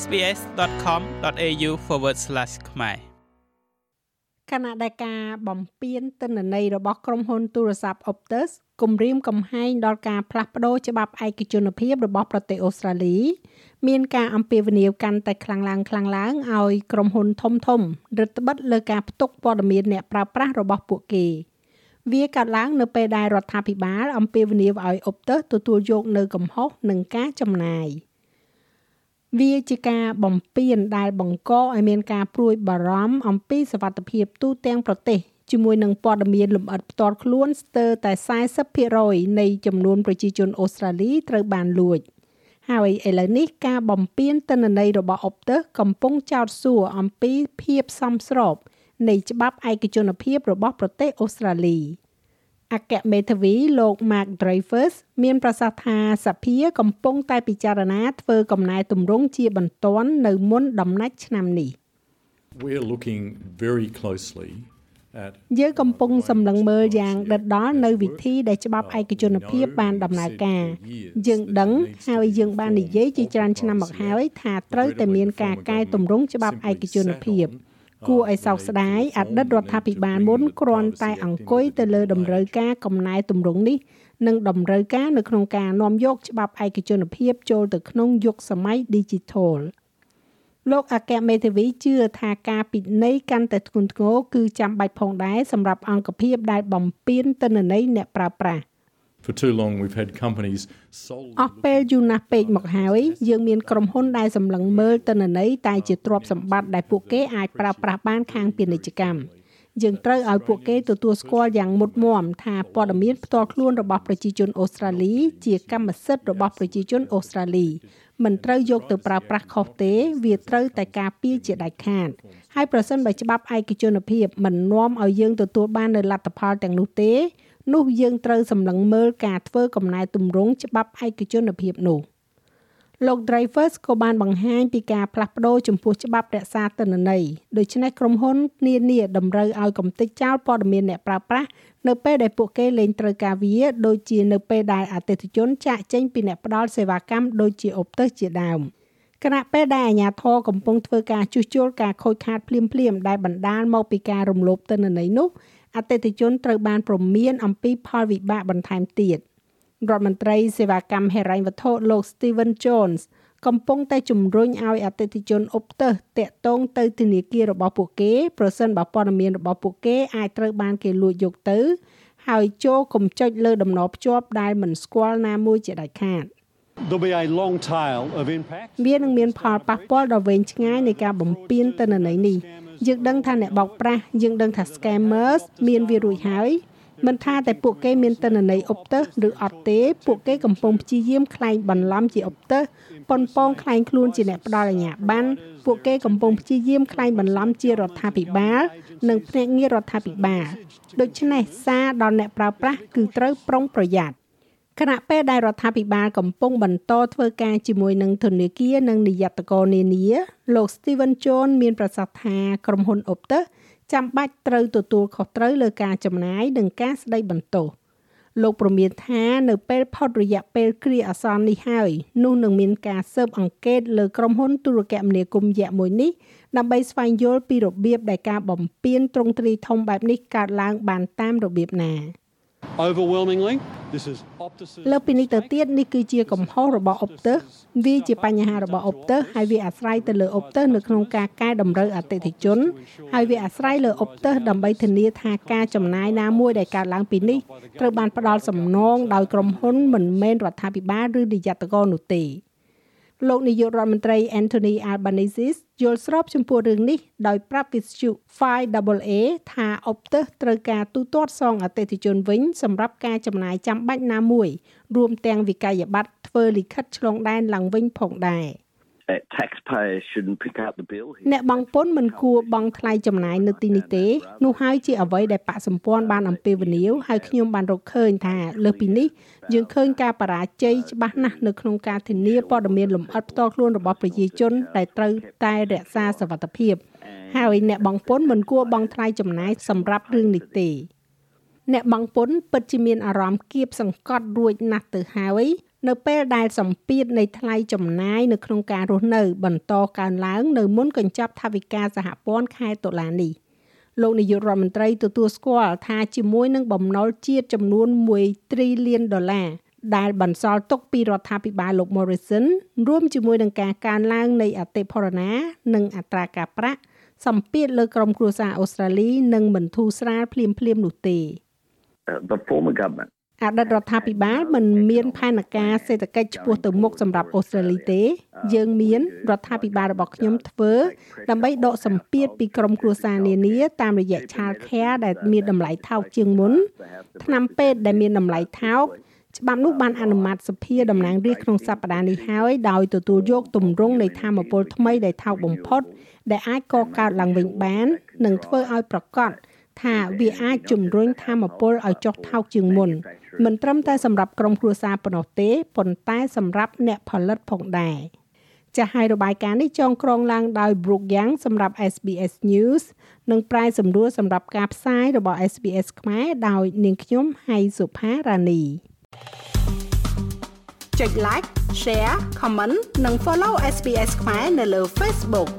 sbs.com.au/ ខ្មែរខណៈដែលការបំពេញទិន្នន័យរបស់ក្រុមហ៊ុនទូរស័ព្ទ Optus គំរាមកំហែងដល់ការផ្លាស់ប្តូរច្បាប់ឯកជនភាពរបស់ប្រទេសអូស្ត្រាលី មានការអំពាវនាវកាន់តែខ្លាំងឡើងខ្លាំងឡើងឲ្យក្រុមហ៊ុនធំធំរឹតបន្តឹងលើការផ្ទុកព័ត៌មានអ្នកប្រើប្រាស់របស់ពួកគេវាកើតឡើងនៅពេលដែលរដ្ឋាភិបាលអំពាវនាវឲ្យ Optus ទទួលយកនៅកំហុសនឹងការចំណាយ។ វាជាការបំពេញដែលបង្កឲ្យមានការព្រួយបារម្ភអំពីសវត្ថិភាពទូទាំងប្រទេសជាមួយនឹងព័ត៌មានលម្អិតផ្ទាល់ខ្លួនស្ទើរតែ40%នៃចំនួនប្រជាជនអូស្ត្រាលីត្រូវបានលួចហើយឥឡូវនេះការបំពេញទិន្នន័យរបស់ Optus កំពុងចោទសួរអំពីភាពសមស្របនៃច្បាប់ឯកជនភាពរបស់ប្រទេសអូស្ត្រាលី។ អគ្គមេធាវីលោក Mark Dreyfus មានប្រសាសន៍ថាសភាកំពុងតែពិចារណាធ្វើកំណែទម្រង់ជាបន្ទាន់នៅមុនដំណាច់ឆ្នាំនេះ We're looking very closely យើងកំពុងសម្លឹងមើលយ៉ាងដិតដល់នៅវិធីដែលច្បាប់ឯកជនភាពបានដំណើរការ យើងដឹងហើយយើងបាននិយាយជាច្រើនឆ្នាំមកហើយថាត្រូវតែមានការកែតម្រង់ច្បាប់ឯកជនភាព គួរឲ្យសោកស្ដាយអតីតរដ្ឋាភិបាលមុនគ្រាន់តែអង្គុយទៅលើតម្រូវការកំណែទម្រង់នេះនិងតម្រូវការនៅក្នុងការនាំយកច្បាប់ឯកជនភាពចូលទៅក្នុងយុគសម័យ Digital លោកអគ្គមេធាវីជឿថាការពិន័យកាន់តែធ្ងន់ធ្ងរគឺចាំបាច់ផងដែរសម្រាប់អង្គភាពដែលបំពេញទិន្នន័យអ្នកប្រើប្រាស់ For too long we've had companies អស់ពេលយូរណាស់ពេកមកហើយយើងមានក្រុមហ៊ុនដែលសម្លឹងមើលទិន្នន័យតែជាទ្រព្យសម្បត្តិដែលពួកគេអាចប្រើប្រាស់បានខាងពាណិជ្ជកម្មយើងត្រូវឲ្យពួកគេទទួលស្គាល់យ៉ាងមុតមមថាព័ត៌មានផ្ទាល់ខ្លួនរបស់ប្រជាជនអូស្ត្រាលី ជាកម្មសិទ្ធិរបស់ប្រជាជនអូស្ត្រាលីមិនត្រូវយកទៅប្រើប្រាស់ខុសទេ វាត្រូវតែការពារជាដាច់ខាតហើយប្រសិនបើច្បាប់ឯកជនភាពមិននាំឲ្យយើងទទួលបាននូវលទ្ធផលទាំងនោះទេ នោះយើងត្រូវសម្លឹងមើលការធ្វើកំណែទម្រង់ច្បាប់ឯកជនភាពនោះលោក Dreyfus ក៏បានបង្ហាញពីការផ្លាស់ប្ដូរចំពោះច្បាប់រក្សាទិន្នន័យដូច្នេះក្រុមហ៊ុននានាតម្រូវឲ្យកំទេចចោលព័ត៌មានអ្នកប្រើប្រាស់នៅពេលដែលពួកគេលែងត្រូវការវាដូចជានៅពេលដែលអតិថិជនចាកចេញពីអ្នកផ្ដល់សេវាកម្មដូចជា Optus ជាដើម គណៈពេលដែលអាជ្ញាធរកំពុងធ្វើការជួសជុលការខូចខាតភ្លាមៗដែលបណ្ដាលមកពីការរំលោភទិន្នន័យនោះអតិថិជនត្រូវបានព្រមានអំពីផលវិបាកបន្ថែមទៀតរដ្ឋមន្ត្រីសេវាកម្មហិរញ្ញវត្ថុលោក Steven Jones កំពុងតែជំរុញឲ្យអតិថិជនអុបទើសតាក់ទងទៅធនាគាររបស់ពួកគេប្រសិនបើព័ត៌មានរបស់ពួកគេអាចត្រូវបានគេលួចយកទៅ ហើយចូលកំចុចលើដំណភ្ជាប់ដែលមិនស្គាល់ណាមួយជាដាច់ខាត There'll be a long tail of impact វានឹងមានផលប៉ះពាល់ដ៏វែងឆ្ងាយនៃការបំពេញទិន្នន័យនេះយើងដឹងថាអ្នកបោកប្រាស់យើងដឹងថា scammers មានវារួចហើយមិនថាតែពួកគេមានតនន័យអុបទើសឬអត់ទេពួកគេកំពុងព្យាយាមក្លែងបន្លំជាអុបទើសប៉ុនប៉ងក្លែងខ្លួនជាអ្នកផ្ដល់អាជ្ញាប័ណ្ណពួកគេកំពុងព្យាយាមក្លែងបន្លំជារដ្ឋាភិបាលនិងភ្នាក់ងាររដ្ឋាភិបាលដូច្នេះសារដល់អ្នកប្រើប្រាស់គឺត្រូវប្រុងប្រយ័ត្ន ខណៈពេលដែលរដ្ឋាភិបាលកំពុងបន្តធ្វើការជាមួយនឹងធនាគារនិងនិយត្តករនានាលោក Steven Jones មានប្រសាសន៍ថាក្រុមហ៊ុន Optus ចាំបាច់ត្រូវទទួលខុសត្រូវលើការចំណាយនិងការស្ដីបន្ទោសលោកប្រមានថានៅពេលផុតរយៈពេលគ្រាអាសន្ននេះហើយនោះនឹងមានការស៊ើបអង្កេតលើក្រុមហ៊ុនទូរគមនាគមន៍យក្សមួយនេះដើម្បីស្វែងយល់ពីរបៀបដែលការបំពានទ្រង់ទ្រីធំបែបនេះកើតឡើងបានតាមរបៀបណា។ Overwhelmingly this is Optus លើពីនេះទៅទៀតនេះគឺជាកំហុសរបស់ Optus វាជាបញ្ហារបស់ Optus ហើយវាអាស្រ័យទៅលើ Optus នៅក្នុងការកែតម្រូវអតិថិជន ហើយវាអាស្រ័យលើ Optus ដើម្បីធានាថាការចំណាយណាមួយដែលកើតឡើងពីនេះត្រូវបានផ្ដល់សំណងដោយក្រុមហ៊ុនមិនមែនរដ្ឋាភិបាលឬនិយត្តករនោះទេ។ លោកនាយករដ្ឋមន្ត្រី Anthony Albanese យល់ស្របចំពោះរឿងនេះដោយប្រាប់វិទ្យុ 5AA ថា Optus ត្រូវការទូទាត់សងអតិថិជនវិញសម្រាប់ការចំណាយចាំបាច់ណាមួយ រួមទាំងវិក័យប័ត្រធ្វើលិខិតឆ្លងដែនឡើងវិញផងដែរ។ អ្នកបង់ពន្ធមិនគួរបង់ថ្លៃចំណាយនៅទីនេះទេនោះហើយជាអ្វីដែលបកសម្ព័ន្ធបានអំពាវនាវហើយខ្ញុំបានរកឃើញថាលើសពីនេះយើងឃើញការបរាជ័យច្បាស់ណាស់នៅក្នុងការធានាព័ត៌មានលម្អិតផ្ទាល់ខ្លួនរបស់ប្រជាជនដែលត្រូវតែរក្សាសវត្ថិភាពហើយអ្នកបង់ពន្ធមិនគួរបង់ថ្លៃចំណាយសម្រាប់រឿងនេះទេអ្នកបង់ពន្ធពិតជាមានអារម្មណ៍គៀបសង្កត់រួចណាស់ទៅហើយ នៅពេលដែលសម្ពាធនៃថ្លៃចំណាយនៅក្នុងការរស់នៅ បន្តកើនឡើង នៅមុនកញ្ចប់ថវិកាសហព័ន្ធខែតុលានេះលោកនាយករដ្ឋមន្ត្រីទទួលស្គាល់ថាជាមួយនឹងបំណុលជាតិចំនួន1 trillion ដុល្លារដែលបន្សល់ទុកពីរដ្ឋាភិបាលលោក Morrison រួមជាមួយនឹងការកើនឡើងនៃអតិផរណា និងអត្រាការប្រាក់សម្ពាធលើក្រុមគ្រួសារអូស្ត្រាលីនឹងមិនធូរស្រាលភ្លាមៗនោះទេ Uh, the former government អតីតរដ្ឋាភិបាលមិនមានផែនការសេដ្ឋកិច្ចឆ្ពោះទៅមុខសម្រាប់អូស្ត្រាលីទេ យើងមានរដ្ឋាភិបាលរបស់ខ្ញុំធ្វើដើម្បីដកសម្ពាធពីក្រុមគ្រួសារនានាតាមរយៈ Child Care ដែលមានតម្លៃថោកជាងមុនថ្នាំពេទ្យដែលមានតម្លៃថោកច្បាប់នោះបានអនុម័តសភាតំណាងរាស្ត្រក្នុងសប្តាហ៍នេះហើយដោយទទួលយកទម្រង់នៃធម្មពលថ្មីដែលថោកបំផុត ដែលអាចកកើតឡើងវិញបាន និងធ្វើឲ្យប្រកាស ថាវាអាចជំរុញធម្មពលឲ្យចុះថោកជាងមុនមិនត្រឹមតែសម្រាប់ក្រុមគ្រួសារប៉ុណ្ណោះទេប៉ុន្តែសម្រាប់អ្នកផលិតផងដែរចាស់ហើយរបាយការណ៍នេះចងក្រងឡើងដោយ Brook Yang សម្រាប់ SBS News និងប្រែសម្រួលសម្រាប់ការផ្សាយរបស់ SBS ខ្មែរដោយនាងខ្ញុំហៃសុផារ៉ានីចុច like share comment និង follow SBS ខ្មែរនៅលើ Facebook